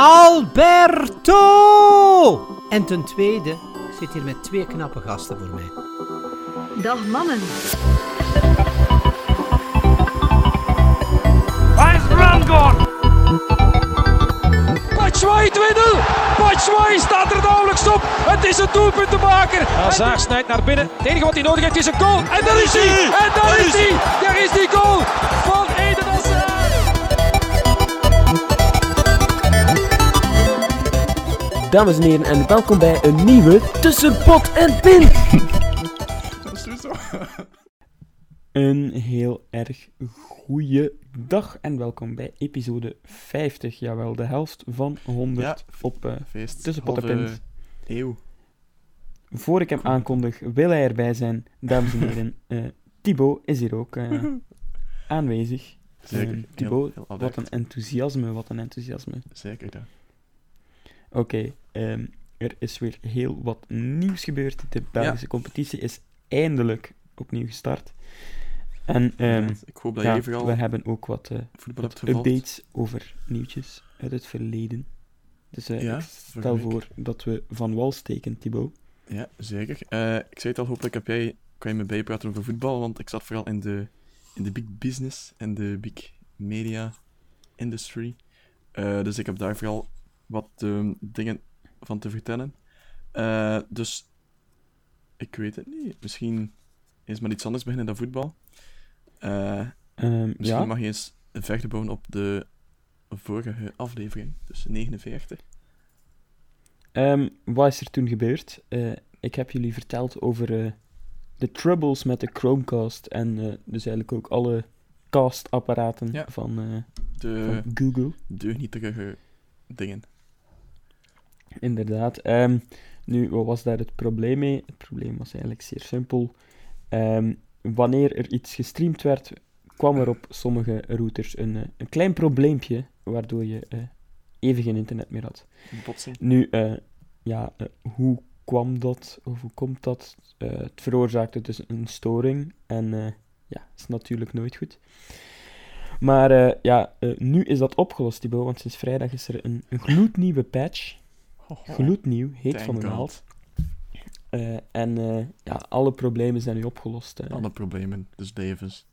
Alberto! En ten tweede, ik zit hier met twee knappe gasten voor mij. Dag mannen. Waar is Rangor? Batshuayi 2-0. Batshuayi staat er nauwelijks op. Het is een doelpuntenmaker. Hazard snijdt naar binnen. Het enige wat hij nodig heeft is een goal. En daar is hij. En daar is hij. Daar is die goal van Dames en heren, en welkom bij een nieuwe Tussen Pot en Pin. Dat is sowieso. Een heel erg goede dag en welkom bij episode 50. Jawel, de helft van 100 Ja, op eh, Feest. Tussen Pot en Pint. Eeuw. Voor ik hem aankondig, wil hij erbij zijn. Dames en heren, eh Thibaut is hier ook eh, aanwezig. Zeker. Heel- Thibaut, heel wat een enthousiasme, wat een enthousiasme. Zeker, ja. Oké, ehm, er is weer heel wat nieuws gebeurd. De Belgische competitie is eindelijk opnieuw gestart. En ehm, Ja, ik hoop dat ja, je vooral we hebben ook wat, gevolgd. updates over nieuwtjes uit het verleden. Dus eh, ik stel voor dat we van wal steken, Thibaut. Ja, zeker. Eh, ik zei het al, hopelijk heb jij, kan je me bijpraten over voetbal, want ik zat vooral in de, in de big business en de big media industry. Dus ik heb daar vooral wat ehm, dingen van te vertellen. Eh, dus ik weet het niet. Misschien eens met iets anders beginnen dan voetbal. Eh, Ehm, Misschien ja, mag je eens verder bouwen op de vorige aflevering, dus 49. ehm, wat is er toen gebeurd? Eh, ik heb jullie verteld over de troubles met de Chromecast en dus eigenlijk ook alle castapparaten Ja. van, De van Google. deugnietige dingen. Inderdaad. Ehm, nu, wat was daar het probleem mee? Het probleem was eigenlijk zeer simpel. Ehm, wanneer er iets gestreamd werd, kwam er op sommige routers een, eh, een klein probleempje, waardoor je eh, even geen internet meer had. Botsing. Nu, eh, ja, hoe kwam dat, of hoe komt dat? Het veroorzaakte dus een storing en ja, is natuurlijk nooit goed. Maar ja, nu is dat opgelost, Thibaut, want sinds vrijdag is er een, een gloednieuwe patch. Gloednieuw, heet van de God. naald. Eh, en eh, ja, alle problemen zijn nu opgelost. eh. Alle problemen des levens.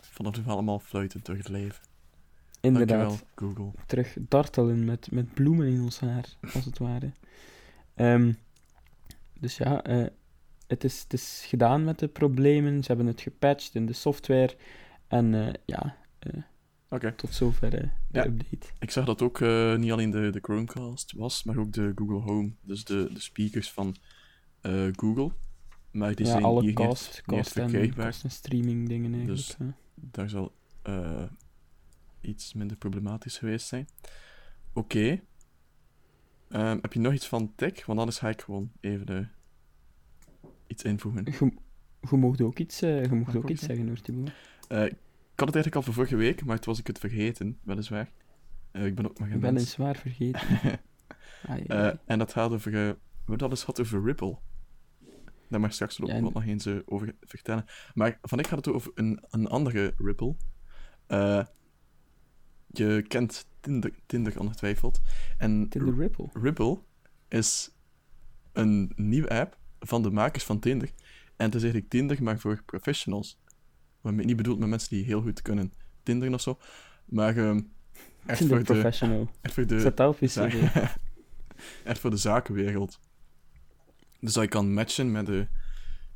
Vanaf nu allemaal fluiten door het leven. Inderdaad, Dankjewel, Google. terug dartelen met, met bloemen in ons haar, als het ware. Ehm, dus ja, eh, het, is, het is gedaan met de problemen. Ze hebben het gepatcht in de software. En eh, ja, Tot zover de Ja. update. Ik zag dat ook eh, niet alleen de, de Chromecast was, maar ook de Google Home. Dus de, de speakers van eh, Google. Maar die ja, zijn alle hier niet, cast, niet cast, en, cast en streaming dingen eigenlijk. Dus- hè. daar zal eh, iets minder problematisch geweest zijn. Oké. Ehm, heb je nog iets van tech? Want anders ga ik gewoon even iets invoegen. Je, je mocht ook iets, je mocht Mag ook ook, iets zeggen hoor, Thibaut. Ik had het eigenlijk al van vorige week, maar toen was ik het vergeten, weliswaar. Eh, ik ben ook maar een zwaar vergeten. Eh, en dat gaat over... eh, we hebben dat eens gehad over Ripple. Daar mag ik straks ook Ja, en- nog eens over vertellen. Maar van ik gaat het over een, een andere Ripple. Je kent Tinder, Tinder ongetwijfeld. En Tinder Ripple. Ripple is een nieuwe app van de makers van Tinder. En het is eigenlijk Tinder, maar voor professionals. Waarmee niet bedoeld met mensen die heel goed kunnen Tinderen of zo. Maar ehm, echt, voor de, Professional. echt voor de, echt voor de zakenwereld. Dus dat je kan matchen met, de,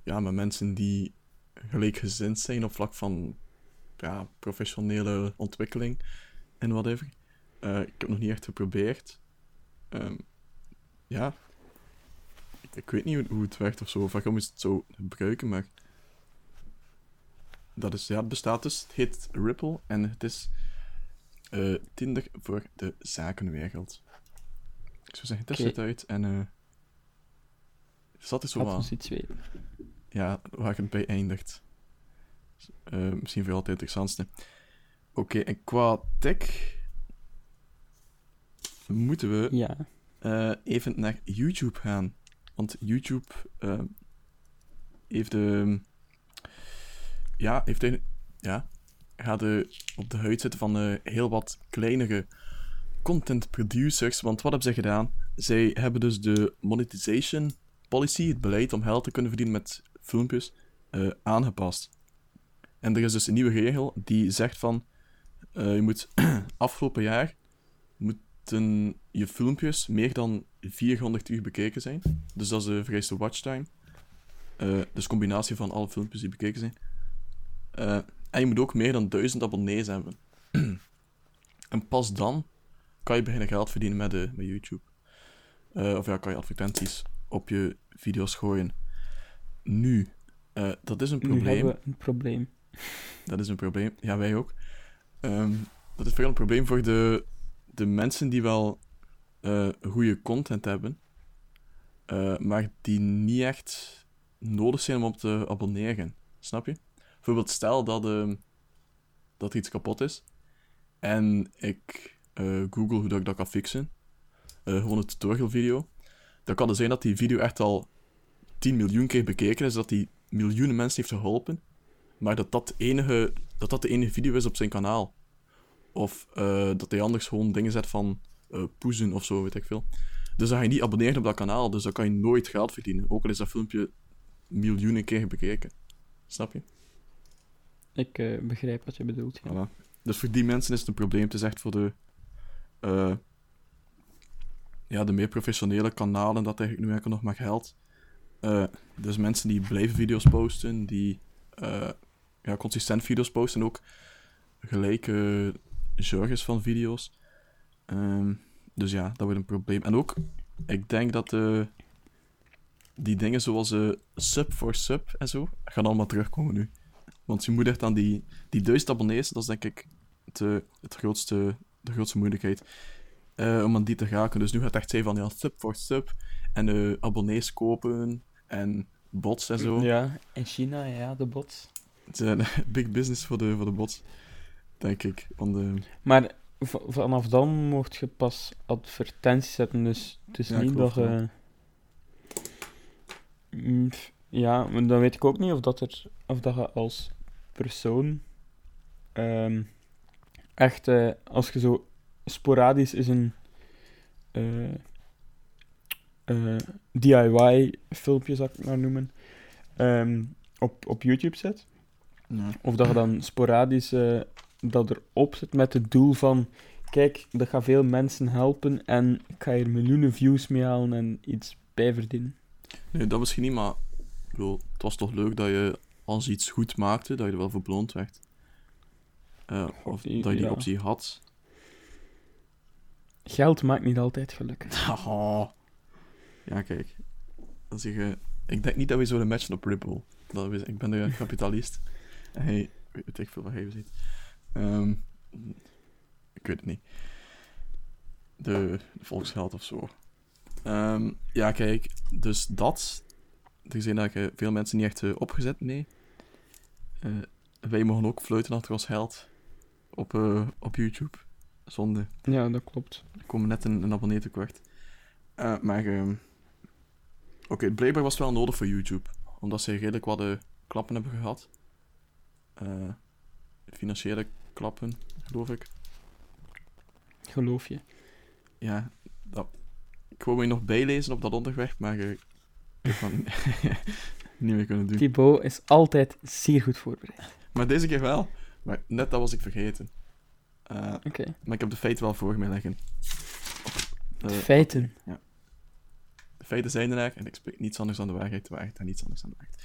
ja, met mensen die gelijkgezind zijn op vlak van ja, professionele ontwikkeling en whatever. Eh, ik heb het nog niet echt geprobeerd. Ehm, ja, ik, ik weet niet hoe, hoe het werkt of zo, of waarom is het zo gebruiken, maar dat is, ja, het bestaat dus. Het heet Ripple en het is eh, Tinder voor de zakenwereld. Ik zou zeggen, test Oké. het uit en eh zat dus zo ons iets weten. Ja, waar het bij eindigt. Eh, misschien voor altijd het interessantste. Oké, en qua tech moeten we Ja. even naar YouTube gaan. Want YouTube heeft de. Ja, heeft eigenlijk. Ja, gaat de, op de huid zitten van eh, heel wat kleinere content producers. Want wat hebben zij gedaan? Zij hebben dus de monetization policy, het beleid om geld te kunnen verdienen met filmpjes, eh, aangepast. En er is dus een nieuwe regel die zegt van... je moet afgelopen jaar moeten je filmpjes meer dan 400 uur bekeken zijn. Dus dat is de vereiste watchtime. Dus combinatie van alle filmpjes die bekeken zijn. Eh, en je moet ook meer dan 1000 abonnees hebben. en pas dan kan je beginnen geld verdienen met, de, met YouTube. Eh, of ja, kan je advertenties op je video's gooien. Nu, eh, dat is een Nu probleem. hebben we een probleem. Dat is een probleem. Ja, wij ook. Ehm, dat is vooral een probleem voor de, de mensen die wel eh, goede content hebben, eh, maar die niet echt nodig zijn om op te abonneren. Snap je? Bijvoorbeeld, stel dat, ehm, dat iets kapot is en ik eh, google hoe dat ik dat kan fixen. Eh, gewoon een tutorial video. Dan kan het zijn dat die video echt al 10 miljoen keer bekeken is, dat die miljoenen mensen heeft geholpen. Maar dat dat, enige, dat dat de enige video is op zijn kanaal. Of eh, dat hij anders gewoon dingen zet van poezen of zo, weet ik veel. Dus dan ga je niet abonneren op dat kanaal, dus dan kan je nooit geld verdienen. Ook al is dat filmpje miljoenen keer bekeken. Snap je? Ik eh, begrijp wat je bedoelt. Ja. Dus voor die mensen is het een probleem. Het is echt voor de, eh, ja, de meer professionele kanalen dat eigenlijk nu enkel nog maar geldt. Eh, dus mensen die blijven video's posten, die ja, consistent video's posten en ook gelijke genres van video's. Ehm, dus ja, dat wordt een probleem. En ook, ik denk dat die dingen zoals sub voor sub en zo, gaan allemaal terugkomen nu. Want je moet echt aan die, die duizend abonnees, dat is denk ik eh, het grootste, de grootste moeilijkheid. eh, om aan die te raken. Dus nu gaat het echt zijn van ja, sub voor sub. En eh, abonnees kopen. En bots en zo. Ja, in China, ja, de bots. Het is een big business voor de, voor de bots. Denk ik. Want, eh, Maar vanaf dan mocht je pas advertenties zetten, dus het is Ja, niet dat je... Ja, maar dan weet ik ook niet of dat, er, of dat je als persoon ehm, echt, eh, als je zo sporadisch is een eh, eh, DIY-filmpje, zou ik het maar noemen, ehm, op, op YouTube zet. Of dat je dan sporadisch dat erop zet met het doel van... Kijk, dat gaat veel mensen helpen en ik ga hier miljoenen views mee halen en iets bij verdienen. Nee, dat misschien niet, maar bedoel, het was toch leuk dat je als iets goed maakte, dat je er wel voor beloond werd. Eh, of dat je die ja. optie had. Geld maakt niet altijd gelukkig. Haha. Ja, kijk. Dan zeg je... Ik denk niet dat we zouden matchen op Ripple. Dat we, ik ben de kapitalist. En hij... Weet ik veel wat hij ziet. Ehm ik weet het niet. De, de volksgeld of zo. Ehm, ja, kijk. Dus dat... Er zijn eigenlijk eh, veel mensen niet echt eh, opgezet mee. Eh, wij mogen ook fluiten achter ons geld. Op, op YouTube. Zonde. Ja, dat klopt. Er komen net een, een abonnee tekort. Maar, ehm, oké, blijkbaar was het wel nodig voor YouTube. Omdat ze redelijk wat klappen hebben gehad. Eh, financiële klappen, geloof ik. Geloof je. Ja, dat, ik wou me nog bijlezen op dat onderwerp, maar ik heb niet meer kunnen doen. Thibaut is altijd zeer goed voorbereid. Maar deze keer wel. Maar net dat was ik vergeten. Eh, Oké. maar ik heb de feiten wel voor me liggen. Eh, Feiten. De feiten zijn er eigenlijk en ik spreek niets anders dan de waarheid, de waarheid en niets anders dan de waarheid.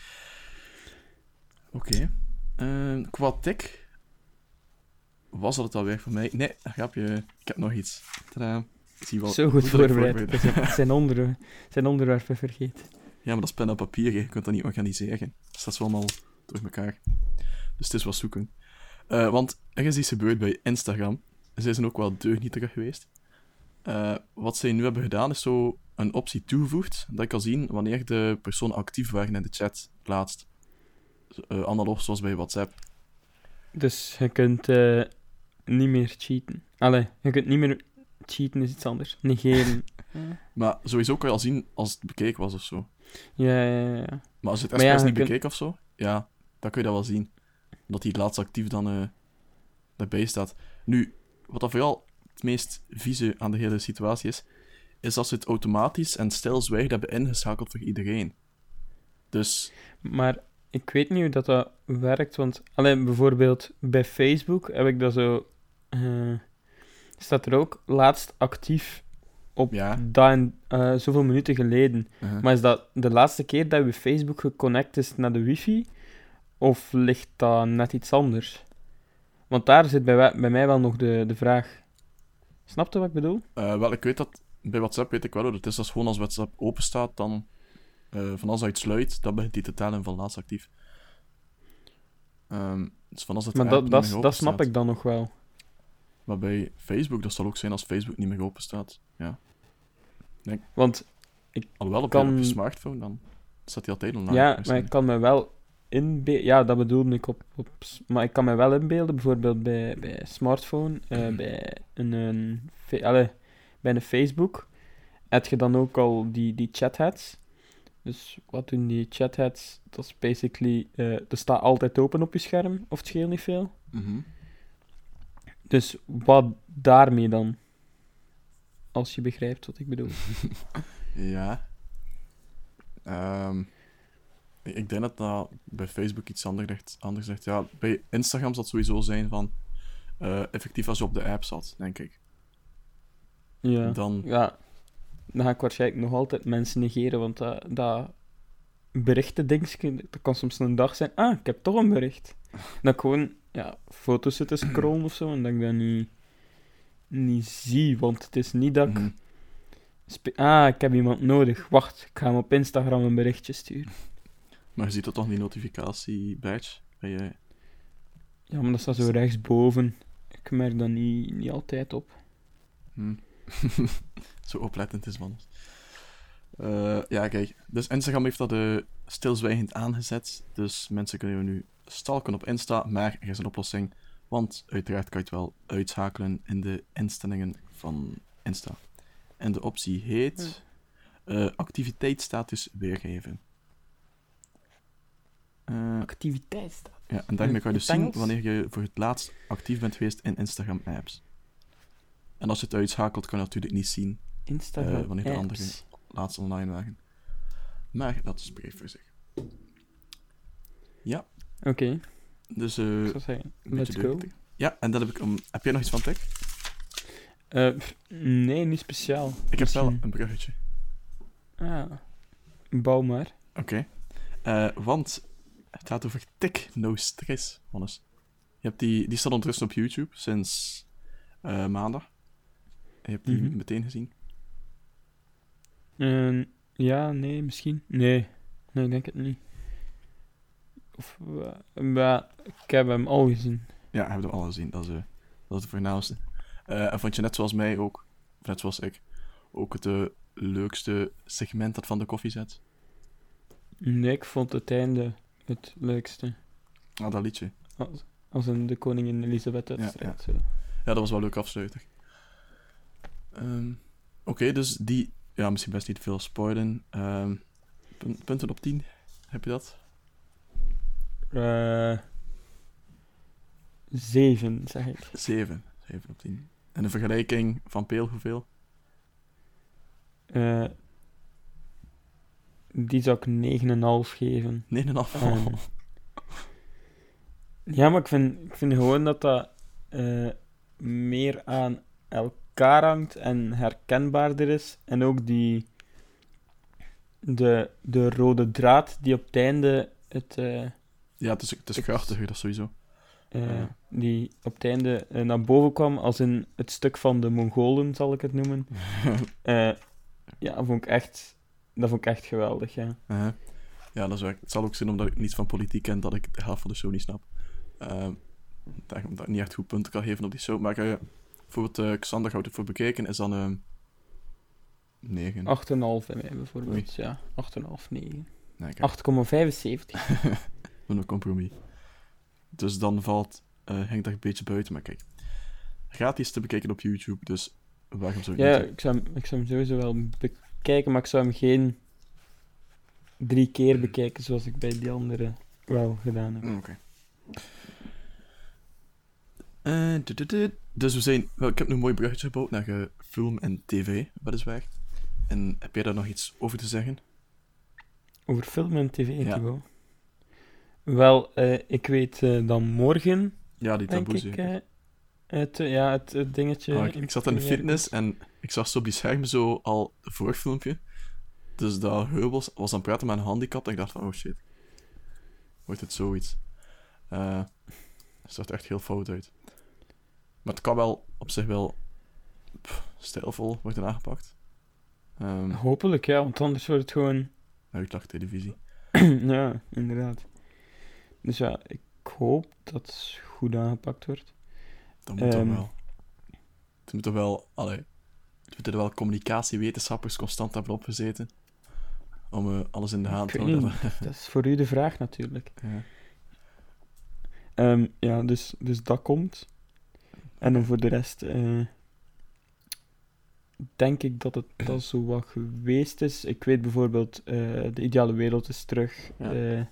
Oké. Ehm, qua tik was dat het alweer voor mij. Nee, grapje. Ik heb nog iets. Tadaa. Ik zie wel Zo goed voorbereid. Zijn- zijn, onder, zijn onderwerpen vergeten. Ja, maar dat is pen en papier. hè. Je kunt dat niet organiseren. Dus dat is allemaal door elkaar. Dus het is wat zoeken. Eh, want er is iets gebeurd bij Instagram. Zij zijn ook wel deugnietig geweest. Eh, wat zij nu hebben gedaan, is zo een optie toegevoegd dat je kan zien wanneer de personen actief waren in de chat laatst. Eh analoog zoals bij WhatsApp. Dus je kunt eh, niet meer cheaten. Allee, je kunt niet meer... Cheaten is iets anders. Negeren. Maar sowieso kan je al zien als het bekeken was of zo. Ja, ja, ja. Maar als het Maar ja, expres je niet kunt- bekeken of zo, ja, dan kun je dat wel zien. Dat hij het laatst actief dan eh daarbij staat. Nu, wat dat vooral het meest vieze aan de hele situatie is, is als ze het automatisch en stilzwijgend hebben ingeschakeld voor iedereen. Dus, Maar ik weet niet hoe dat, dat werkt, want alleen bijvoorbeeld bij Facebook heb ik dat zo. eh, staat er ook laatst actief op Ja. dat en eh, zoveel minuten geleden. uh, Maar is dat de laatste keer dat je Facebook geconnect is naar de wifi? Of ligt dat net iets anders? Want daar zit bij, bij mij wel nog de, de vraag. Snap je wat ik bedoel? eh, wel, ik weet dat, bij WhatsApp weet ik wel hoe het is. Als gewoon als WhatsApp open staat, dan, eh, van als hij het sluit, dan begint hij te tellen van laatst actief. Ehm, dus van als het maar dat, dat, snap ik dan nog wel. Maar bij Facebook, dat zal ook zijn als Facebook niet meer open staat. Ja. Want Alhoewel, op, Kan- je, op je smartphone, dan staat hij altijd online. ja, maar ik kan me wel inbeelden. Ja, dat bedoelde ik op, op. Maar ik kan me wel inbeelden, bijvoorbeeld bij, bij smartphone, eh, bij, een, een, allee, bij een Facebook, heb je dan ook al die, die chatheads. Dus wat doen die chatheads? Dat is basically. eh er staat altijd open op je scherm, of het scheelt niet veel. Mhm. Dus wat daarmee dan? Als je begrijpt wat ik bedoel. Ja. Ehm, ik- ik denk dat dat bij Facebook iets anders. Anders ligt. Ja, bij Instagram zal het sowieso zijn van... eh, effectief als je op de app zat, denk ik. Ja. Dan... Ja, dan ga ik waarschijnlijk nog altijd mensen negeren, want dat, dat berichten dingetje, dat kan soms een dag zijn, ah, ik heb toch een bericht. Dat ik gewoon ja, foto's zit te scrollen of zo, en dat ik dat niet, niet zie, want het is niet dat ik... Mhm. Ah, ik heb iemand nodig, wacht, ik ga hem op Instagram een berichtje sturen. Maar je ziet dat toch, die notificatie-badge? Bij je... Ja, maar dat staat zo rechtsboven. Ik merk dat niet, niet altijd op. Hm. Zo oplettend is man. Eh, ja, kijk. Dus Instagram heeft dat eh, stilzwijgend aangezet. Dus mensen kunnen je nu stalken op Insta. Maar er is een oplossing. Want uiteraard kan je het wel uitschakelen in de instellingen van Insta. En de optie heet eh, activiteitsstatus weergeven. Eh, Activiteitsstaat. ja, en daarmee kan je dus zien wanneer je voor het laatst actief bent geweest in Instagram apps. En als je het uitschakelt, kan je natuurlijk niet zien Instagram Eh, wanneer de apps. andere- laatst online waren. Maar dat spreekt voor zich. Ja, Oké, dus eh zeggen, let's go. Ja, en dan heb ik... Um, heb jij nog iets van tech? Eh, nee, niet speciaal. Ik heb wel een bruggetje. Ah, bouw maar. Oké. Eh, want het gaat over Tick No Stress, Hannes. Je hebt die, die staat ondertussen op YouTube sinds maandag. Je hebt die Mhm. meteen gezien. Eh, ja, nee, misschien. Nee, nee, ik denk het niet. Of, eh, maar ik heb hem al gezien. Ja, hebben we al gezien. Dat is, eh, dat is het voornaamste. Eh, en vond je net zoals mij ook, net zoals ik, ook het eh, leukste segment dat van de koffiezet? Nee, ik vond het einde het leukste. Ah, dat liedje. Als, als een de koningin Elisabeth wedstrijd. Zo. Ja, dat was wel leuk afsluiter. Ehm, Oké, dus die... Ja, misschien best niet veel spoilen. Ehm, pun- punten op 10, heb je dat? Eh, zeven, zeg ik. 7. 7 op 10. En de vergelijking van Peel, hoeveel? Eh, die zou ik 9,5 geven. 9,5. Eh, ja, maar ik vind, ik vind gewoon dat dat eh, meer aan elkaar hangt en herkenbaarder is. En ook die... De, de rode draad die op het einde het... ja, het is, het is krachtiger, dat sowieso. eh, Ja. die op het einde eh, naar boven kwam, als in het stuk van de Mongolen, zal ik het noemen. Eh, ja, dat vond ik echt, dat vond ik echt geweldig, ja. Ja, dat is. Het zal ook zijn omdat ik niets van politiek ken dat ik de helft van de show niet snap. Daarom dat ik niet echt goed punten kan geven op die show. Maar bijvoorbeeld Xander het voor bekeken, is dan um, 9. 8,5 bij mij bijvoorbeeld, ja. 8,5, 9. Nee, 8,75. een compromis. Dus dan valt uh, Henk daar een beetje buiten, maar kijk. Gratis te bekijken op YouTube, dus waarom zou ik Ja, niet ik zou, ik zou hem sowieso wel bekijken, maar ik zou hem geen drie keer bekijken zoals ik bij die andere wel gedaan heb. Oké. Okay. Uh, dus we zijn... Wel, ik heb nu een mooi bruggetje gebouwd naar eh, film en tv, weliswaar. En heb jij daar nog iets over te zeggen? Over film en tv, Ja. Thibaut. Wel, eh, ik weet eh, dan morgen, Ja, die denk taboe ik, eh, het, ja, het, het dingetje... Ah, ik, ik zat in de fitness en ik zag zo op die scherm zo al het voorfilmpje. Dus dat Heubels was aan het praten met een handicap en ik dacht van, oh shit. Wordt het zoiets? Het zag er echt heel fout uit. Maar het kan wel op zich wel pff, stijlvol worden aangepakt. Ehm Hopelijk, ja, want anders wordt het gewoon... uitlachtelevisie. ja, inderdaad. Dus ja, ik hoop dat het goed aangepakt wordt. Dat moet toch Ehm. wel. Het moet toch wel... Allee, het moeten er wel communicatiewetenschappers constant hebben opgezeten. Om eh, alles in de hand te houden. dat is voor u de vraag natuurlijk. Ja. Ehm, ja, dus, dus dat komt. En dan voor de rest eh, denk ik dat het dat zo wat geweest is. Ik weet bijvoorbeeld, eh, De Ideale Wereld is terug. Ja.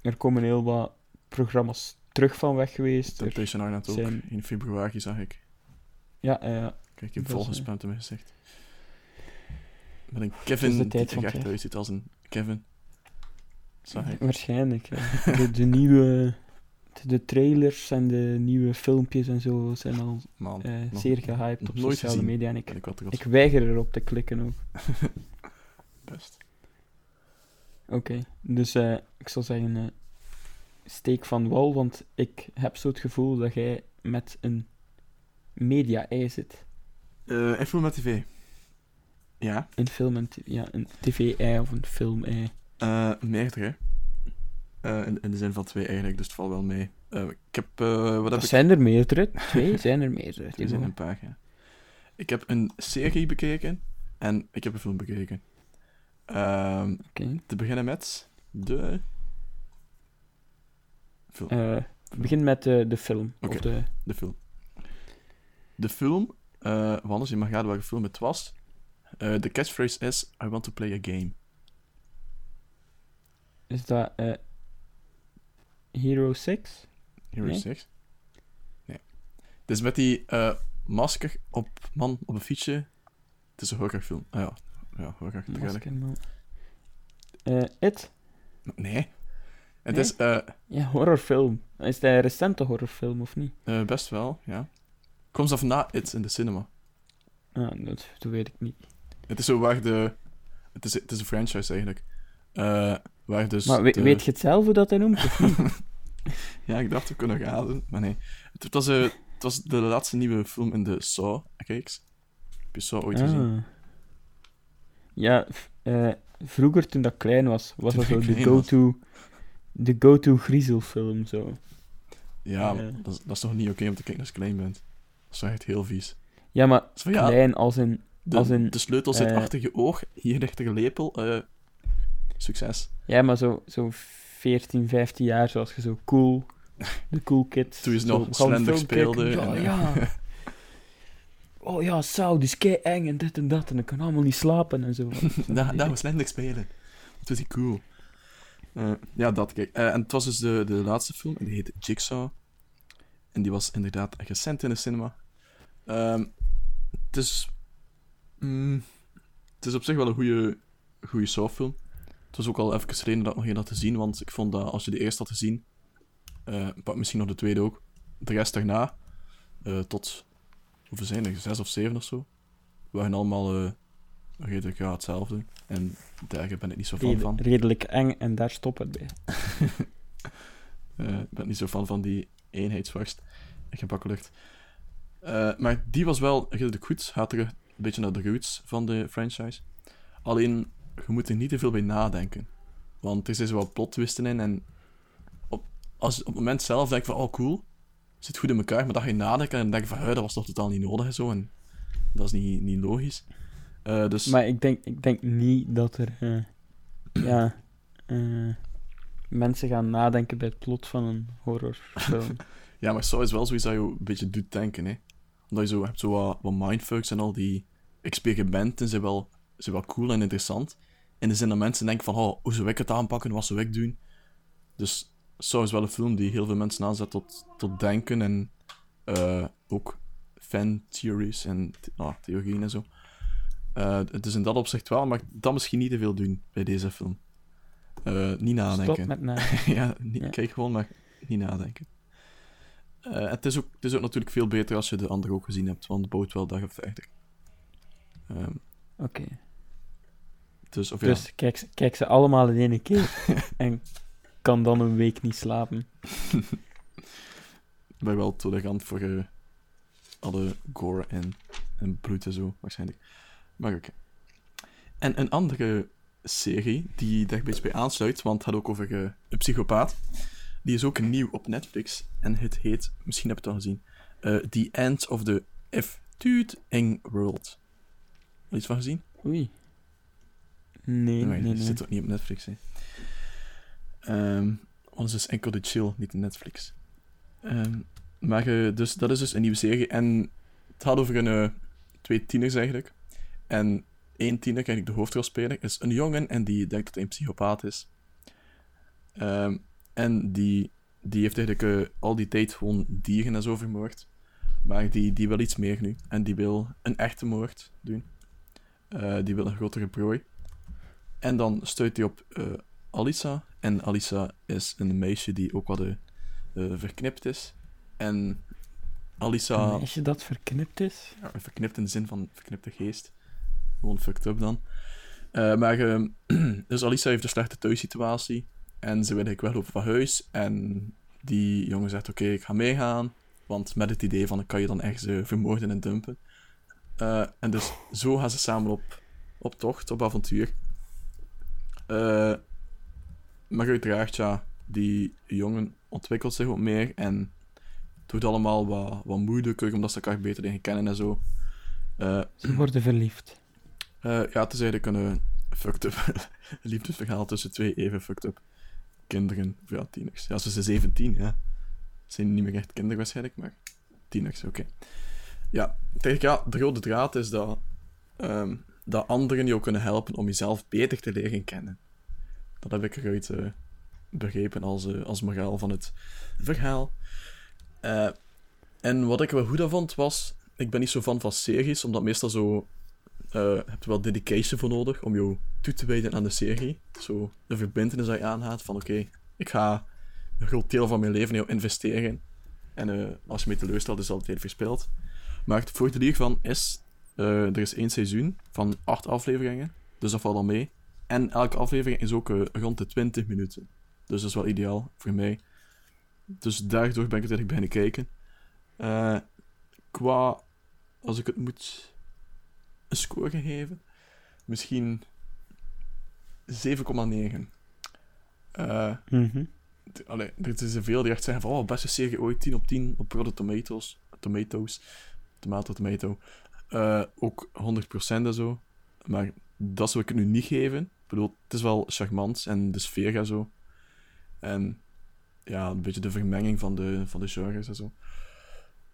Er komen heel wat programma's terug van weg geweest. Er- Temptation Island ook. zijn- In februari zag ik. ja, eh, Kijk, ik heb Dat vol is, eh, mijn gezicht. Met een Kevin de die tijd er echt Kev. uitziet als een Kevin. Zag ik. waarschijnlijk. ja. De, de nieuwe... De trailers en de nieuwe filmpjes en zo zijn al Man, eh, nog- zeer gehyped op sociale gezien. media. En ik, ik ik weiger erop te klikken ook. Best. Oké, dus eh, ik zal zeggen, eh, steek van wal, want ik heb zo het gevoel dat jij met een media-ei zit. Eh en film met tv. Ja, Een film en ja, een tv-ei of een film-ei. eh meerdere. Eh, in, in de zin van twee eigenlijk, dus het valt wel mee. Eh, ik heb... eh, wat heb Dat ik? zijn er meerdere. Twee zijn er meerdere. Er Thibaut. zijn een paar, ja. Ik heb een serie bekeken en ik heb een film bekeken. Ehm, te beginnen met de... Film. Eh, begin met de, de film. Oké. Of de, De film. De film, eh want anders je mag raden welke film het was. Eh, de catchphrase is: I want to play a game. is dat eh, Hero 6? Hero Nee? 6. Nee. Het is met die eh, masker op man op een fietsje. Het is een horrorfilm. Ah ja, ja horror tegelijk. Maskerman. Eh It? Nee. Het Nee? is eh, Ja, horrorfilm. Is het een recente horrorfilm of niet? eh, best wel, ja. Komt af na It in de cinema. Ah, dat, dat weet ik niet. Het is zo waar de. Het is, het is een franchise eigenlijk. Eh, waar dus. maar we- de- weet je het zelf hoe dat hij noemt? Of niet? Ja, ik dacht we kunnen raden, maar nee. Het, het was, eh, het was de laatste nieuwe film in de Saw-reeks. Heb je Saw ooit gezien? Ah. Ja, eh, vroeger toen dat klein was, was Toen dat zo de go-to de go-to griezelfilm zo. Ja. Dat, is, dat is toch niet oké om te kijken als je klein bent? Dat is toch echt heel vies. Ja, maar Zo van, ja, klein als in de, als in, de sleutel zit eh, achter je oog, hier ligt er een lepel. eh, succes. ja, maar zo, zo 14, 15 jaar, zoals je zo cool, de cool kids. Toen je nog een slender speelde Ja, en, ja. Oh ja, Sau, die is kei eng en dit en dat en ik kan allemaal niet slapen en zo. Daar daar was Slender spelen. Dat was die cool. Eh, ja, dat kijk. Eh, en het was dus de, de laatste film, en die heette Jigsaw. En die was inderdaad recent in de cinema. Ehm, het is... mm, het is op zich wel een goede, goede Saw-film. Het was ook al even geleden dat ik nog een had te zien, want ik vond dat als je de eerste had gezien, eh pak misschien nog de tweede ook, de rest daarna, eh, tot, hoeveel zijn er, zes of zeven of zo, waren allemaal eh, redelijk ja, hetzelfde. En daar ben ik niet zo fan Red- van. redelijk eng en daar stopt het bij. Eh, ik ben niet zo fan van die eenheidsworst en gebakken lucht. Eh, maar die was wel redelijk goed. Gaat er een beetje naar de roots van de franchise. Alleen, je moet er niet te veel bij nadenken. Want er zijn zo wat plot twisten in. En op, als op het moment zelf denk van, oh cool, zit goed in elkaar. Maar dan ga je nadenken en denk je van, "Huh, dat was toch totaal niet nodig en zo. En dat is niet, niet logisch. Eh, dus Maar ik denk, ik denk niet dat er eh, ja, eh, mensen gaan nadenken bij het plot van een horrorfilm. Ja, maar Saw is wel zoiets dat je een beetje doet denken, hè. Omdat je zo hebt zo wat, wat mindfucks en al die experimenten zijn wel, zijn wel cool en interessant. In de zin dat mensen denken van, oh, hoe zou ik het aanpakken, wat zou ik doen? Dus Saw is wel een film die heel veel mensen aanzet tot, tot denken en eh, ook fan theories en ah, theorieën en zo. Uh, dus in dat opzicht wel, maar dat misschien niet te veel doen bij deze film. Uh, niet nadenken. Stop met nadenken. ja, niet, ja, kijk gewoon, maar niet nadenken. Uh, het, is ook, het is ook natuurlijk veel beter als je de andere ook gezien hebt, want het bouwt wel dag op verder. Um, Oké. Okay. Dus, of dus ja. kijk, kijk ze allemaal in één keer en kan dan een week niet slapen. Ik ben wel tolerant voor uh, alle gore en, en bloed en zo, waarschijnlijk. Maar oké. Okay. En een andere serie die daar een beetje bij aansluit, want het gaat ook over uh, een psychopaat. Die is ook nieuw op Netflix en het heet, misschien heb je het al gezien, uh, The End of the F. Dude World. Heb je iets van gezien? Oei. Nee, nee, nee. zit ook niet op Netflix, hè. Um, want het is enkel de chill, niet Netflix. Um, maar dus, dat is dus een nieuwe serie. En het gaat over een, uh, twee tieners eigenlijk. En één tiener, eigenlijk de hoofdrolspeler, is een jongen en die denkt dat hij een psychopaat is. Um, en die, die heeft eigenlijk uh, al die tijd gewoon dieren en zo vermoord. Maar die, die wil iets meer nu. En die wil een echte moord doen. Uh, die wil een grotere prooi. En dan stuit hij op Alisa. En Alisa is een meisje die ook wat uh, verknipt is. En Alisa... Een meisje dat verknipt is? Ja, verknipt in de zin van verknipte geest. Gewoon fucked up dan. Uh, maar, uh, dus Alisa heeft een slechte thuissituatie. En ze wil eigenlijk weglopen van huis. En die jongen zegt, oké, okay, ik ga meegaan. Want met het idee van, kan je dan ergens uh, vermoorden en dumpen. Uh, en dus zo gaan ze samen op, op tocht, op avontuur. Uh, maar uiteraard, ja, die jongen ontwikkelt zich wat meer. En het wordt allemaal wat, wat moeilijker, omdat ze elkaar beter leren kennen en zo. Uh, ze worden verliefd. Uh, ja, het is eigenlijk een uh, fucked up liefdesverhaal tussen twee even fucked up kinderen, of ja, tieners. Ja, ze zijn 17, ja. Ze zijn niet meer echt kinderen waarschijnlijk, maar tieners, oké. Okay. Ja, tegen ja, de rode draad is dat, um, dat anderen jou kunnen helpen om jezelf beter te leren kennen. Dat heb ik eruit uh, begrepen als, uh, als moraal van het verhaal. Uh, en wat ik wel goed aan vond was, ik ben niet zo van van series, omdat meestal zo uh, heb je wel dedication voor nodig om jou toe te wijden aan de serie. Zo de verbindenis dat je aanhaalt van oké, ik ga een groot deel van mijn leven in jou investeren. En als je me teleurstelt, is dat altijd verspeeld. Maar het voordeel hiervan is, er is één seizoen van acht afleveringen, dus dat valt al mee. En elke aflevering is ook rond de 20 minuten. Dus dat is wel ideaal voor mij. Dus daardoor ben ik het eigenlijk beginnen kijken. qua, als ik het moet een score gegeven. Misschien 7,9. Uh, mm -hmm. Allee, er zijn veel die echt zeggen van, oh, beste serie ooit, 10 op 10 op Rotten Tomatoes. Tomatoes. Tomato, tomato. Uh, ook 100% en zo. Maar dat zou ik het nu niet geven. Ik bedoel, het is wel charmant en de sfeer en zo. En ja, een beetje de vermenging van de, van de genres en zo.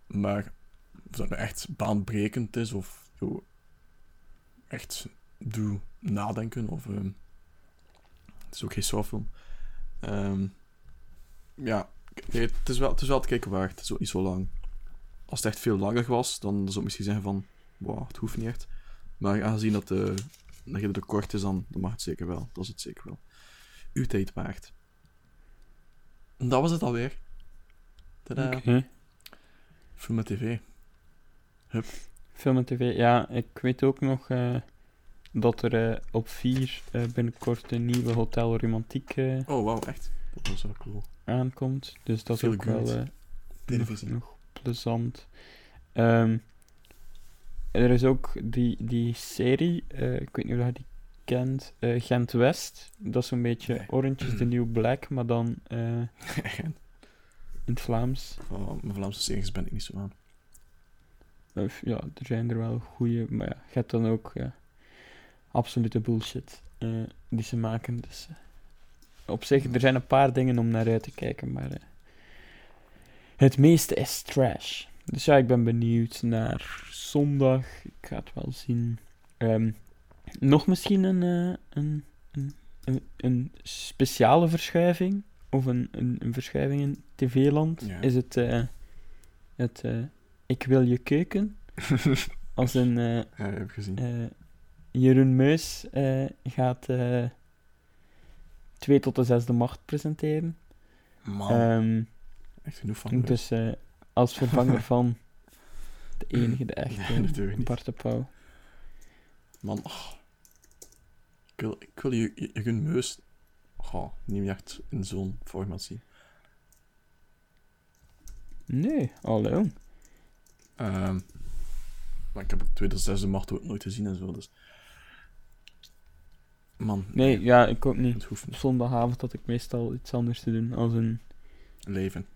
Maar of dat nou echt baanbrekend is of echt doe nadenken. Of, um, het is ook geen softfilm. Um, ja, nee, het, is wel, het is wel te kijken waard. Zo niet zo lang. Als het echt veel langer was, dan zou ik misschien zeggen van... Wow, het hoeft niet echt. Maar aangezien dat, de, dat je er kort is, dan, dan mag het zeker wel. Dat is het zeker wel. Uw tijd waard. En dat was het alweer. Okay. Film en tv. Hup. Film en tv, ja, ik weet ook nog uh, dat er uh, op 4 uh, binnenkort een nieuwe Hotel Romantiek oh, wauw, echt? Dat was wel cool. aankomt. Dus dat is ook good. wel Televisie. nog, nog plezant. Um, er is ook die, die serie, ik weet niet of je die kent, Gent West. Dat is een beetje Nee. Orange is the New Black, maar dan in het Vlaams. oh, mijn Vlaamse series ben ik niet zo aan. Of, ja, er zijn er wel goede, maar ja, je hebt dan ook ja, absolute bullshit eh, die ze maken. Dus eh, op zich, er zijn een paar dingen om naar uit te kijken, maar eh, het meeste is trash. Dus ja, ik ben benieuwd naar zondag. Ik ga het wel zien. Ehm, nog misschien een, eh, een, een, een, een speciale verschuiving, of een, een, een verschuiving in tv-land, Ja. is het, eh, het eh, Ik wil je keuken. Als een Ja, heb gezien. Jeroen Meus gaat eh 2 tot de zesde macht presenteren. Man, echt genoeg van. dus als vervanger van de enige, de echte, Nee, niet. Bart de Pauw. Man, oh. ik, wil, ik wil je, je, je meus oh, niet echt in zo'n format zien. Nee, hallo. Ehm, maar ik heb het tweede zesde macht ook nooit gezien en zo, dus... Man, Nee, ja, ik ook niet. het hoeft Op niet. zondagavond had ik meestal iets anders te doen als een Leven.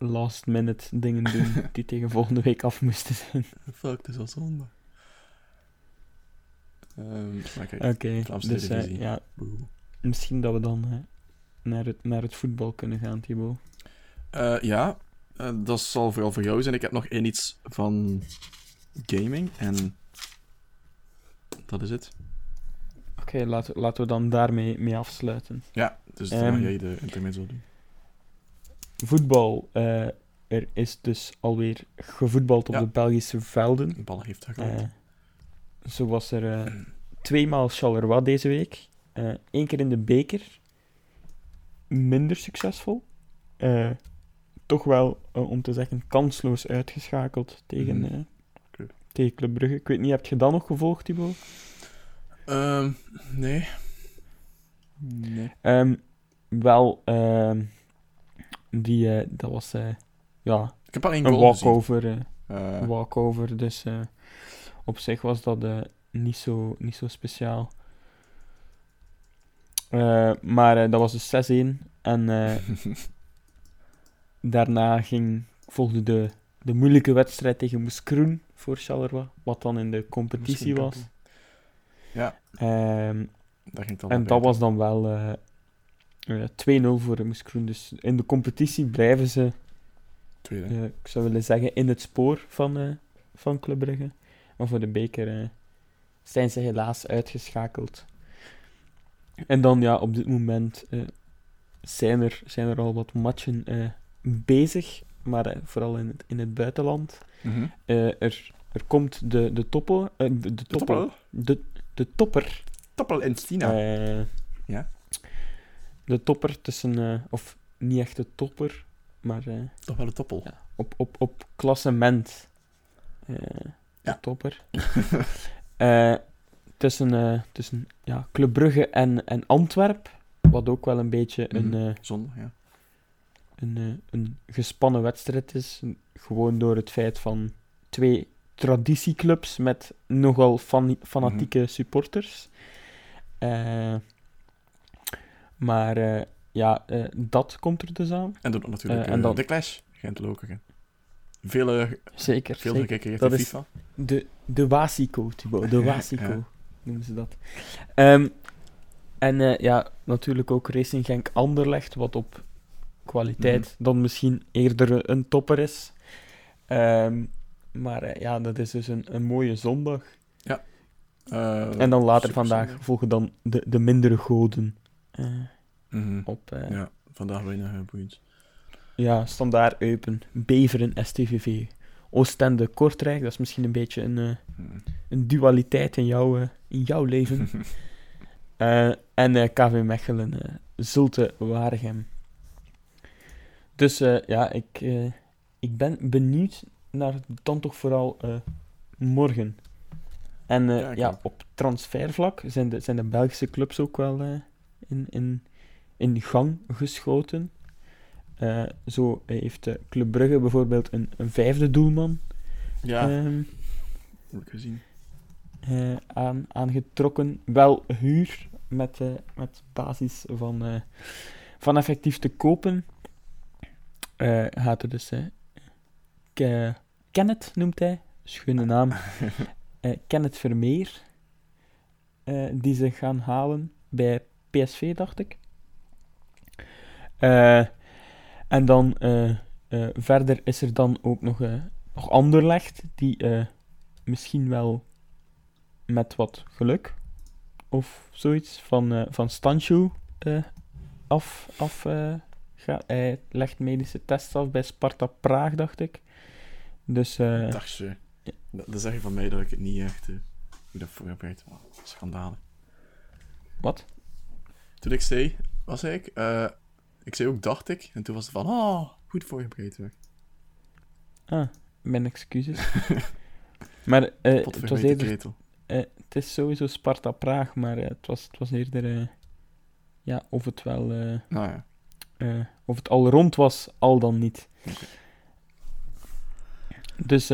Last minute dingen doen die tegen volgende week af moesten zijn. Fuck, het is al zondag. Ehm, maar kijk, Oké, Vlaamse dus eh, ja, misschien dat we dan eh, naar, het, naar het voetbal kunnen gaan, Thibaut. Eh, ja, eh, dat zal vooral voor jou zijn. Ik heb nog één iets van gaming en dat is het. Oké, laten, laten we dan daarmee mee afsluiten. Ja, dus dan Ehm, jij de intermezzo doen. Voetbal, eh, er is dus alweer gevoetbald op Ja. de Belgische velden. De bal heeft Eh gegooid. zo was er eh, tweemaal Charleroi deze week. Eén keer in de beker. Minder succesvol. Eh, toch wel, eh, om te zeggen, kansloos uitgeschakeld tegen, eh, Club. tegen Club Brugge. Ik weet niet, heb je dat nog gevolgd, Thibaut? Ehm, nee. Nee. Ehm, wel, ehm, die, eh, dat was eh, ja, Ik heb één een walkover. eh, Eh, walkover. Dus eh, op zich was dat eh, niet, zo, niet zo speciaal. Eh, maar eh, dat was dus 6-1. En eh, daarna ging, volgde de, de moeilijke wedstrijd tegen Moeskroen voor Charleroi. Wat dan in de competitie was. Ja, Ehm, daar ging al en dat was dan wel eh, eh, 2-0 voor Moeskroen. Dus in de competitie blijven ze Tweede. eh, ik zou willen zeggen, in het spoor van, eh van Club Brugge. Maar voor de beker zijn ze helaas uitgeschakeld. En dan, ja, op dit moment zijn, er, zijn er al wat matchen bezig, maar vooral in het, in het buitenland. Mhm. Er, er komt de, de toppel, de, de, De toppel, toppel? de, de topper. Toppel Stina. eh, Ja? De topper tussen, eh, of niet echt de topper, maar eh, Toch wel een toppel. Ja. op, op, op klassement. eh Ja. de topper. Tussen tussen ja, Club Brugge en, en Antwerp. Wat ook wel een beetje Mhm. een, eh, Zondag, ja. een, een gespannen wedstrijd is. Gewoon door het feit van twee traditieclubs met nogal fan fanatieke Mhm. supporters. Eh, maar eh, ja, eh, dat komt er dus aan. En dan natuurlijk Eh, en dan- de Clash. Gent-Lokeren. Veel, eh, Zeker. veel zeker. gekeken Dat is- FIFA. De, de Wasico, Thibaut. De Ja, Wasico ja. noemen ze dat. Ehm, en ja, natuurlijk ook Racing Genk Anderlecht, wat op kwaliteit Mhm. dan misschien eerder een topper is. Ehm, maar ja, dat is dus een, een mooie zondag. Eh, en dan later vandaag zondag. volgen dan de, de mindere goden Mhm. op eh, Ja, vandaag weinig boeiend. ja, Standaard Eupen, Beveren, STVV. Oostende, Kortrijk, dat is misschien een beetje een, eh, Mhm. een dualiteit in jouw, in jouw leven. En KV Mechelen, Zulte Waregem. Dus ja, ik, ik ben benieuwd naar dan toch vooral morgen. En Ja, op transfervlak zijn de, zijn de Belgische clubs ook wel in, in, in gang geschoten. Eh, zo heeft eh, Club Brugge bijvoorbeeld een, een vijfde doelman ja, ehm, heb ik gezien. eh, aan, aangetrokken. Wel huur, met, eh, met basis van, van effectief te kopen. Gaat er dus... Ke- Kenneth noemt hij, schöne naam. Eh, Kenneth Vermeer, die ze gaan halen bij PSV, dacht ik. Eh, en dan eh, eh, verder is er dan ook nog, nog Anderlecht, die misschien wel met wat geluk of zoiets van, eh van Stanchu eh, af, af eh, ga- hij legt medische tests af bij Sparta Praag, dacht ik. Dus Dacht je. Dat, dat zeg je van mij dat ik het niet echt uh, heb voorbereid. Oh, schandalen. wat? Toen ik zei, was ik, eh, ik zei ook dacht ik, en toen was het van, oh, goed voorbereid hoor. Ah, mijn excuses. maar eh, het was eerder. Eh, het is sowieso Sparta Praag, maar het, was, het was eerder. ja, of het wel. Nou ja. of het al rond was, al dan niet. Dus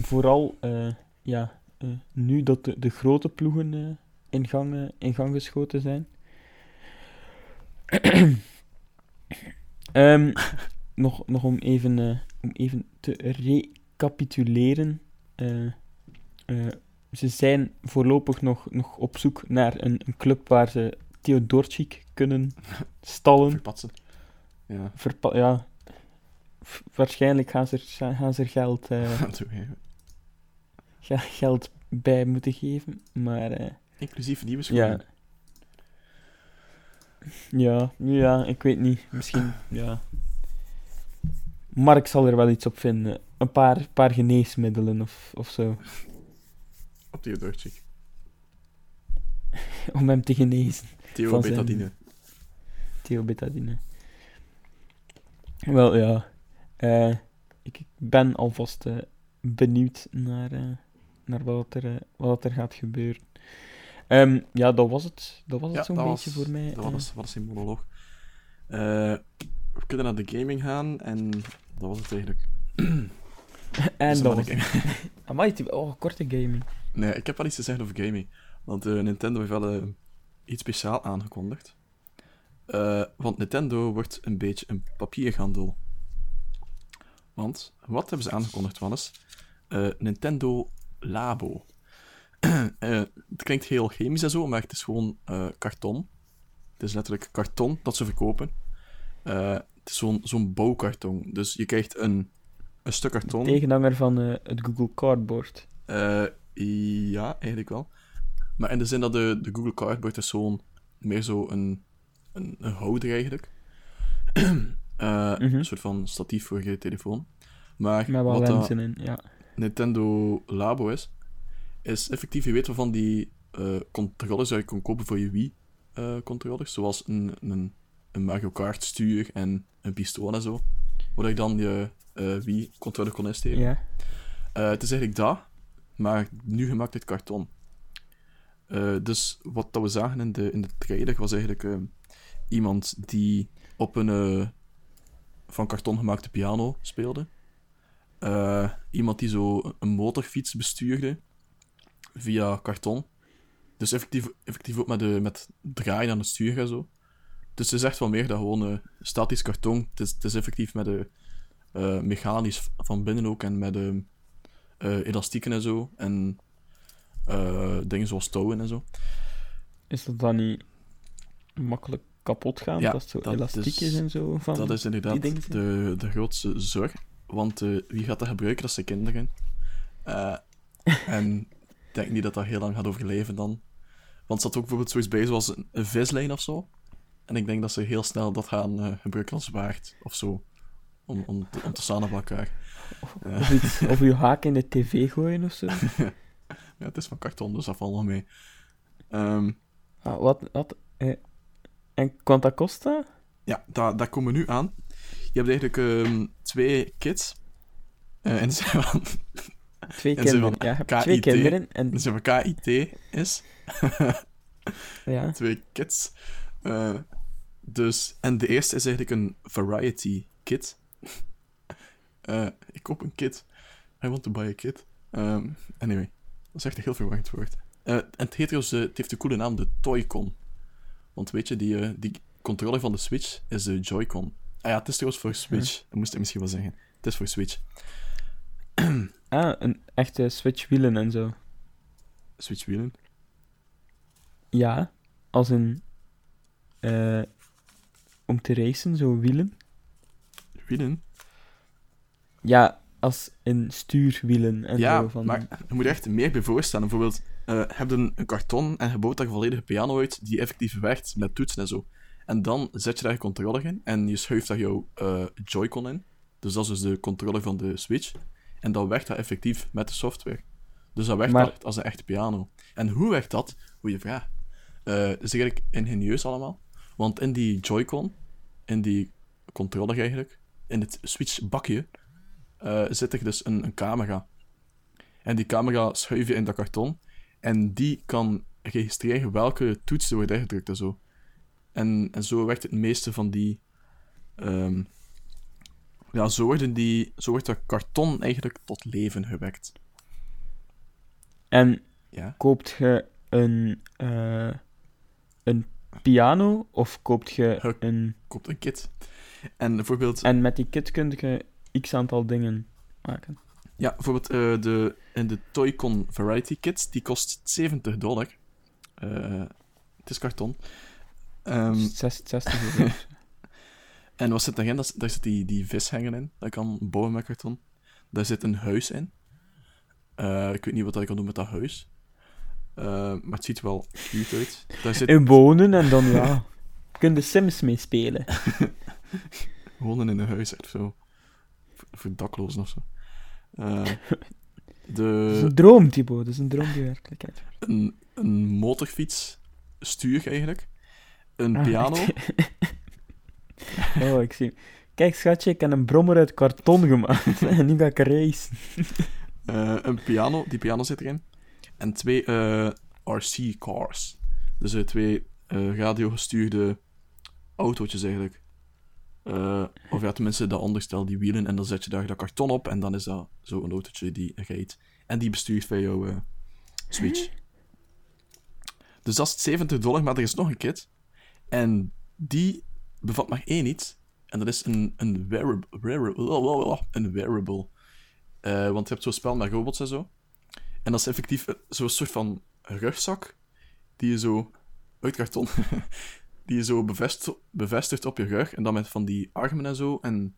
vooral. ja, nu dat de, de grote ploegen in, gang, in gang geschoten zijn. Ehm, nog, nog om even, eh, om even te recapituleren. eh, eh, ze zijn voorlopig nog, nog op zoek naar een, een club waar ze Theodorchik kunnen stallen. Verpatsen. Ja, Verpa- ja. Waarschijnlijk gaan ze er, gaan ze er geld, geld bij moeten geven. Maar Inclusief nieuwe schoenen. ja. Ja, ik weet niet. Misschien, ja. Mark zal er wel iets op vinden. Een paar, paar geneesmiddelen of, of zo. Op die Dortchik. Om hem te genezen. Theo Van zijn- Betadine. Theobetadine. Wel ja. Eh, ik ben alvast eh, benieuwd naar, eh, naar wat, er, wat er gaat gebeuren. Ehm, ja, dat was het. Dat was het Ja, zo'n dat beetje was- voor mij. Dat eh. was, was zijn monoloog. Eh, we kunnen naar de gaming gaan en dat was het eigenlijk. en Dus dat dan was ben ik- Amai, die- oh, korte gaming. Nee, ik heb wel iets te zeggen over gaming. Want eh, Nintendo heeft wel eh, iets speciaal aangekondigd. Eh, want Nintendo wordt een beetje een papierhandel. Want, wat hebben ze aangekondigd, Wannes? Eh Nintendo Labo. Eh, het klinkt heel chemisch en zo, maar het is gewoon eh, karton. Het is letterlijk karton dat ze verkopen. Eh, het is zo'n zo'n bouwkarton. Dus je krijgt een, een stuk karton. Tegenhanger van het Google Cardboard. Ja, eigenlijk wel. Maar in de zin dat de, de Google Cardboard is zo'n meer zo een, een, een houder eigenlijk. Mhm. Een soort van statief voor je telefoon. Maar Met wat wat dat in, ja. Nintendo Labo is, is effectief, je weet wel van die eh, controllers dat je kon kopen voor je Wii-controllers, zoals een, een, een Mario Kart stuur en een pistool en zo, waar je dan je eh, Wii-controller kon insteken. Ja. Eh, het is eigenlijk dat, maar nu gemaakt uit karton. Eh, dus wat dat we zagen in de, in de trailer was eigenlijk eh, iemand die op een eh, van karton gemaakte piano speelde. Eh, iemand die zo een motorfiets bestuurde via karton. Dus effectief, effectief ook met, de, met draaien aan het stuur en zo. Dus het is echt wel meer dan gewoon eh, statisch karton. Het is, het is effectief met de eh, mechanisch van binnen ook en met de eh, elastieken en zo. En dingen zoals touwen en zo. Is dat dan niet makkelijk kapot gaan? Ja, dat het zo dat elastiek is- en zo? Van... Dat is inderdaad de, de grootste zorg. Want wie gaat dat gebruiken? Dat zijn kinderen. En denk niet dat dat heel lang gaat overleven dan. Want er zat ook bijvoorbeeld zoiets bij zoals een, een vislijn of zo. En ik denk dat ze heel snel dat gaan eh, gebruiken als zwaard of zo. Om, om, te, om te staan op elkaar. Eh, Of, iets, of je haak in de tv gooien of zo? ja, het is van karton, dus dat valt wel mee. Ehm, Ah, wat? wat eh, en quanta costa? Ja, daar, daar komen we nu aan. Je hebt eigenlijk ehm, twee kids. En ze van, Twee En kinderen. Ja, twee kinderen. En, ze van KIT is. ja. Twee kids. Eh, dus, en de eerste is eigenlijk een variety kit. Eh, ik koop een kit. I want to buy a kit. Ehm, anyway, dat is echt een heel verwarrend woord. Eh, en het, heet eh, het heeft de coole naam, de Toy-Con. Want weet je, die, die controller van de Switch is de Joy-Con. Ah ja, het is trouwens voor Switch. Dat moest ik misschien wel zeggen. Het is voor Switch. Ah, een echte switchwielen en zo. Switch wielen. Ja, als een... eh, om te racen, zo wielen. Wielen? Ja, als in stuurwielen en ja, zo. Van... maar je moet er echt meer bij voorstellen. Bijvoorbeeld, eh heb je een, een karton en je bouwt daar een volledige piano uit die effectief werkt met toetsen en zo. En dan zet je daar een controller in en je schuift daar jouw eh, Joy-Con in. Dus dat is dus de controller van de Switch. En dan werkt dat effectief met de software. Dus dat werkt Maar- als een echte piano. En hoe werkt dat? Goeie vraag. Eh is eigenlijk ingenieus allemaal. Want in die Joy-Con, in die controller eigenlijk, in het switchbakje, eh zit er dus een, een camera. En die camera schuif je in dat karton. En die kan registreren welke toets er wordt ingedrukt en zo. En, en zo werkt het meeste van die... ehm, ja, zo, worden die, zo wordt dat karton eigenlijk tot leven gewekt. En Ja. koopt je een, eh, een piano of koopt je Ge- een... Koopt een kit. En bijvoorbeeld... En met die kit kun je x aantal dingen maken. Ja, bijvoorbeeld eh, de, in de Toy-Con Variety Kit, die kost 70 dollar. Eh, het is karton. Ehm, 60 euro. En wat zit? Dat, is- daar zit die, die vishanger in, dat kan bouwen met karton. Daar zit een huis in. Eh, ik weet niet wat ik kan doen met dat huis. Eh, maar het ziet wel cute uit. Daar zit In wonen en dan ja. Kun de Sims mee spelen. wonen in een huis, echt zo. Voor, daklozen of zo. Eh, Dat de, is een droom, Thibaut. Dat is een droom die werkelijkheid. een, een motorfiets stuur eigenlijk. Een Ah, piano. oh, ik zie. Kijk, schatje, ik heb een brommer uit karton gemaakt. en nu ga ik racen. eh, een piano, die piano zit erin. En twee eh, RC-cars. Dus eh, twee eh, radiogestuurde autootjes eigenlijk. Eh, of ja, tenminste, dat onderstel, die wielen. En dan zet je daar dat karton op. En dan is dat zo een autootje die rijdt. En die bestuurt van jouw Switch. Dus dat is 70 dollar, maar er is nog een kit. En die bevat maar één iets. En dat is een, een wearable. wearable een wearable. Eh, want je hebt zo'n spel met robots en zo. En dat is effectief eh, zo'n soort van rugzak. Die je zo uit karton. die je zo bevest, bevestigt op je rug. En dan met van die armen en zo. En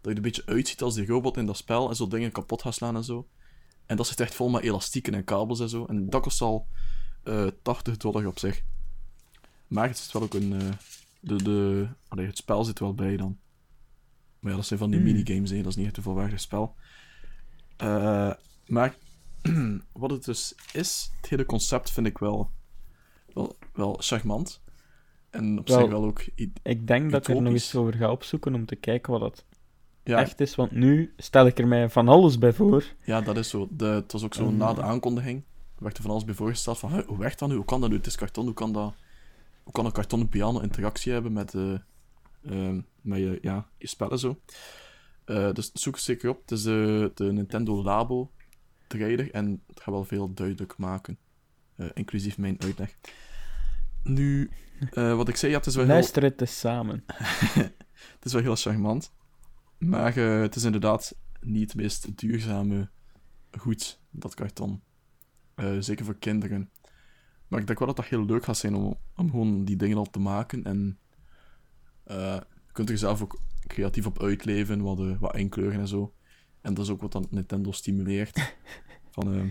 dat je er een beetje uitziet als die robot in dat spel. En zo dingen kapot gaat slaan en zo. En dat zit echt vol met elastieken en kabels en zo. En dat kost al eh 80 dollar op zich. Maar het is wel ook een. eh, de, de, allee, het spel zit wel bij dan. Maar ja, dat zijn van die Hmm. minigames, hè. dat is niet echt een volwaardig spel. Eh, maar wat het dus is, het hele concept vind ik wel, wel, wel charmant. En op Wel, zich wel ook. Ik denk dat ik er nog eens over ga opzoeken om te kijken wat dat Ja, echt is. Want nu stel ik er mij van alles bij voor. ja, dat is zo. De, het was ook zo na de aankondiging. werd er van alles bij voorgesteld van, "Huh, hoe werkt dat nu? Hoe kan dat nu? Het is karton, hoe kan dat... Hoe kan een kartonnen piano interactie hebben met, eh, ehm, met je, ja, je spellen zo? Eh, dus zoek het zeker op. Het is de, de Nintendo Labo trailer en het gaat wel veel duidelijk maken. Eh, inclusief mijn uitleg. Nu, eh, wat ik zei, ja, het is wel heel... Luister het eens samen. Het is wel heel charmant. Maar eh, het is inderdaad niet het meest duurzame goed, dat karton. Eh, zeker voor kinderen. Maar ik denk wel dat dat heel leuk gaat zijn om, om gewoon die dingen al te maken. En eh, je kunt er zelf ook creatief op uitleven, wat, eh, wat inkleuren en zo. En dat is ook wat dan Nintendo stimuleert. Van, eh,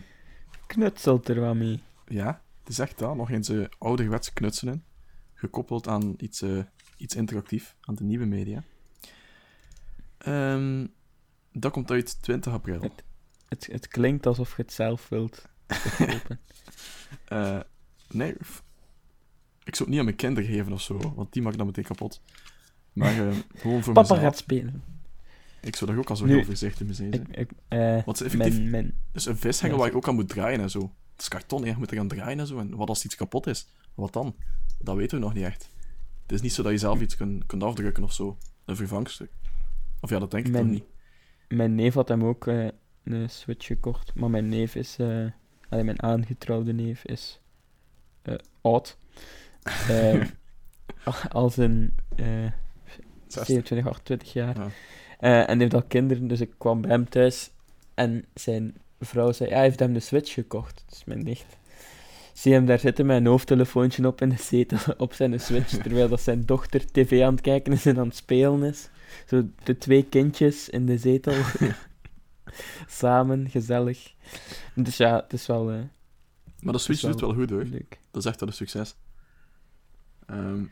Knutselt er wat mee. ja, het is echt dat. Nog eens eh ouderwets knutselen. Gekoppeld aan iets, eh, iets interactief, aan de nieuwe media. Ehm, dat komt uit 20 april. Het, het klinkt alsof je het zelf wilt kopen. Eh, nee, f- ik zou het niet aan mijn kinderen geven of zo, want die maken dat meteen kapot. Maar eh, gewoon voor Papa mezelf. gaat spelen. Ik zou daar ook al zo Nu, heel voorzichtig mee zijn. Ik, ik, Want is effectief mijn, mijn, dus een vishanger waar ik ook aan moet draaien en zo. Het is karton, hè. je moet er gaan draaien en zo. En wat als iets kapot is? Wat dan? Dat weten we nog niet echt. Het is niet zo dat je zelf iets kunt, kunt afdrukken of zo. Een vervangstuk. Of ja, dat denk ik Mijn- dan niet. mijn neef had hem ook eh, een Switch gekocht. Maar mijn neef is... eh allee, mijn aangetrouwde neef is... eh, oud. Eh, als een... eh 60. 27, 28 jaar. Ja. Eh, en die heeft al kinderen, dus ik kwam bij hem thuis. En zijn vrouw zei, ja, hij heeft hem de Switch gekocht. Dus mijn nicht. Zie hem daar zitten met een hoofdtelefoontje op in de zetel op zijn Switch, terwijl dat zijn dochter tv aan het kijken is en aan het spelen is. Zo de twee kindjes in de zetel. Samen, gezellig. Dus ja, het is wel eh, Maar de Switch doet wel goed hoor. leuk. Dat is echt wel een succes. Ehm,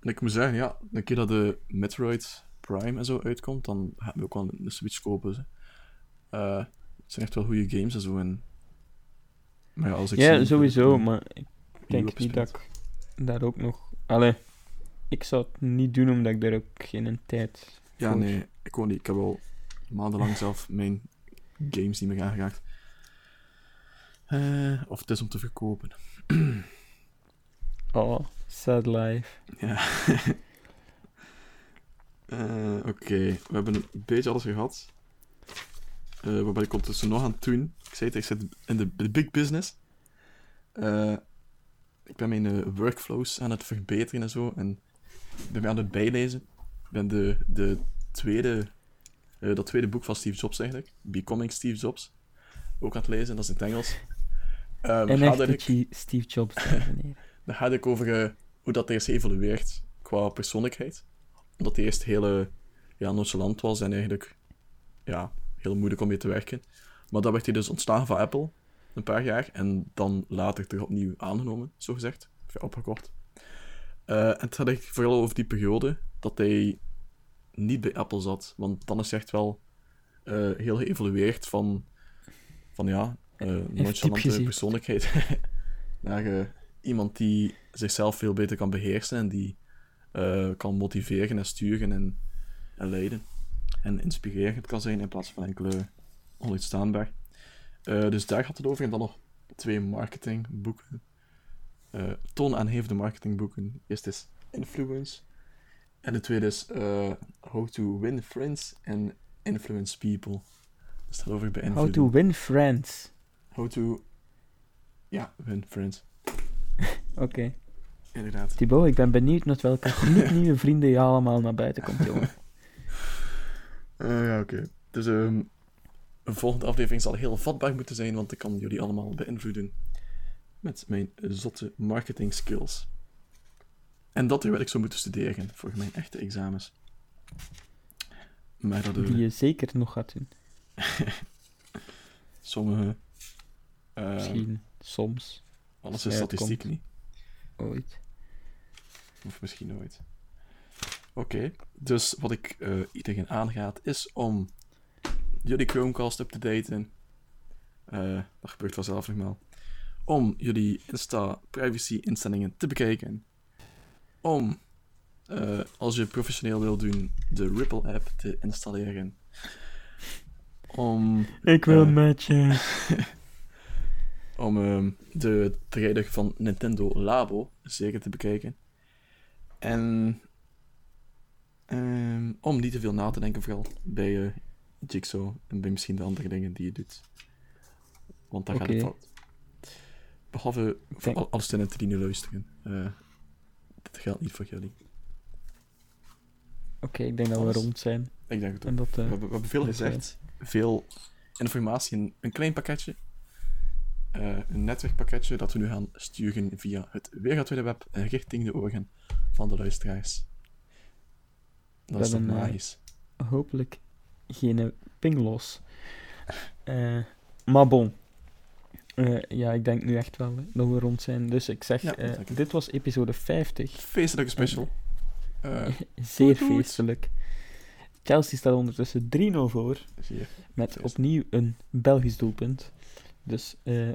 en ik moet zeggen, ja, een keer dat de Metroid Prime en zo uitkomt, dan gaan we ook wel een Switch kopen. Ze. Eh, zijn echt wel goede games en zo. En... Maar ja, als ik Ja, zie- sowieso, maar ik denk niet dat ik daar ook nog... Allee, ik zou het niet doen omdat ik daar ook geen tijd Ja, voor- nee, ik ook niet. Ik heb al maandenlang zelf mijn games niet meer aangeraakt. Eh, of het is om te verkopen. Oh, sad life. Ja. Eh, Oké, we hebben een beetje alles gehad. Eh wat ben ik ondertussen nog aan het doen? Ik zei het, ik zit in de, de big business. Eh, ik ben mijn eh, workflows aan het verbeteren en zo. En ik ben weer aan het bijlezen. Ik ben de, de tweede, eh, dat tweede boek van Steve Jobs eigenlijk. Becoming Steve Jobs. Ook aan het lezen, dat is in het Engels. Um, en echt de Steve Jobs, dan gaat het over eh, hoe dat eerst evolueert qua persoonlijkheid. Omdat hij eerst heel eh, ja, nonchalant was en eigenlijk ja, heel moeilijk om mee te werken. Maar dan werd hij dus ontslagen van Apple, een paar jaar, en dan later terug opnieuw aangenomen, zogezegd. Opgekocht. Eh, en het gaat eigenlijk vooral over die periode dat hij niet bij Apple zat. Want dan is hij echt wel heel geëvolueerd van, van ja, nonchalante gezien. persoonlijkheid naar eh, iemand die zichzelf veel beter kan beheersen en die eh, kan motiveren en sturen en, en leiden. En inspirerend kan zijn in plaats van enkele onuitstaanbaar. Eh, dus daar gaat het over. En dan nog twee marketingboeken. Eh toonaangevende marketingboeken. Eerst is Influence. En de tweede is eh, How to Win Friends and Influence People. Dat staat over How beïnvloeden. to win friends. How to... Ja, win friends. Oké. Inderdaad. Thibaut, ik ben benieuwd met welke nieuwe vrienden je allemaal naar buiten komt, jongen. Eh, ja, oké. Dus ehm, een volgende aflevering zal heel vatbaar moeten zijn, want ik kan jullie allemaal beïnvloeden met mijn zotte marketing skills. En dat wil ik zo moeten studeren voor mijn echte examens. Maar dat Die je zeker nog gaat doen. sommige... eh, Misschien, soms, Alles is statistiek komt. niet. ooit. Of misschien nooit. Oké, dus wat ik eh, iedereen aangaat is om jullie Chromecast up te daten. Eh, dat gebeurt vanzelf nogmaals. Om jullie Insta privacy instellingen te bekijken. Om, eh, als je professioneel wil doen, de Ripple app te installeren. Om Ik wil Eh. matchen. om ehm, de trailer van Nintendo Labo zeker te bekijken. En ehm, om niet te veel na te denken, vooral bij eh, Jigsaw en bij misschien de andere dingen die je doet. Want daar gaat het fout. Behalve voor denk- alle studenten die nu luisteren. Eh dit geldt niet voor jullie. Oké, ik denk dat we rond zijn. Ik denk het ook. En dat, We eh, hebben, we hebben veel dat gezegd. Veel informatie in een klein pakketje. Eh, een netwerkpakketje dat we nu gaan sturen via het wereldwijde web richting de oren van de luisteraars. Dat is toch hebben, eh, magisch. hopelijk geen pinglos. Eh maar bon. Ja, ik denk nu echt wel hè, dat we rond zijn. Dus ik zeg, Ja, dit was episode 50. Feestelijke special. Zeer goed, goed. feestelijk. Chelsea staat ondertussen 3-0 voor. Met opnieuw een Belgisch doelpunt. Dus eh,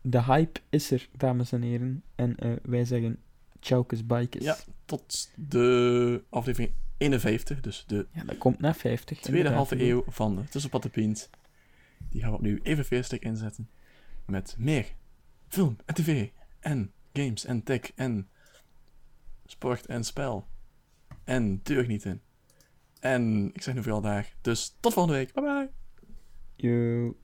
de hype is er, dames en heren. En eh, wij zeggen Tjaukes Bikes. Ja, tot de aflevering 51, dus de Ja, dat komt na 50. tweede halve eeuw van de Tussenpad de Pint. Die gaan we opnieuw even feestelijk inzetten. Met meer film en tv en games en tech en sport en spel. En deugnieten. En ik zeg nu vooral daar. Dus tot volgende week. Bye bye. Yo.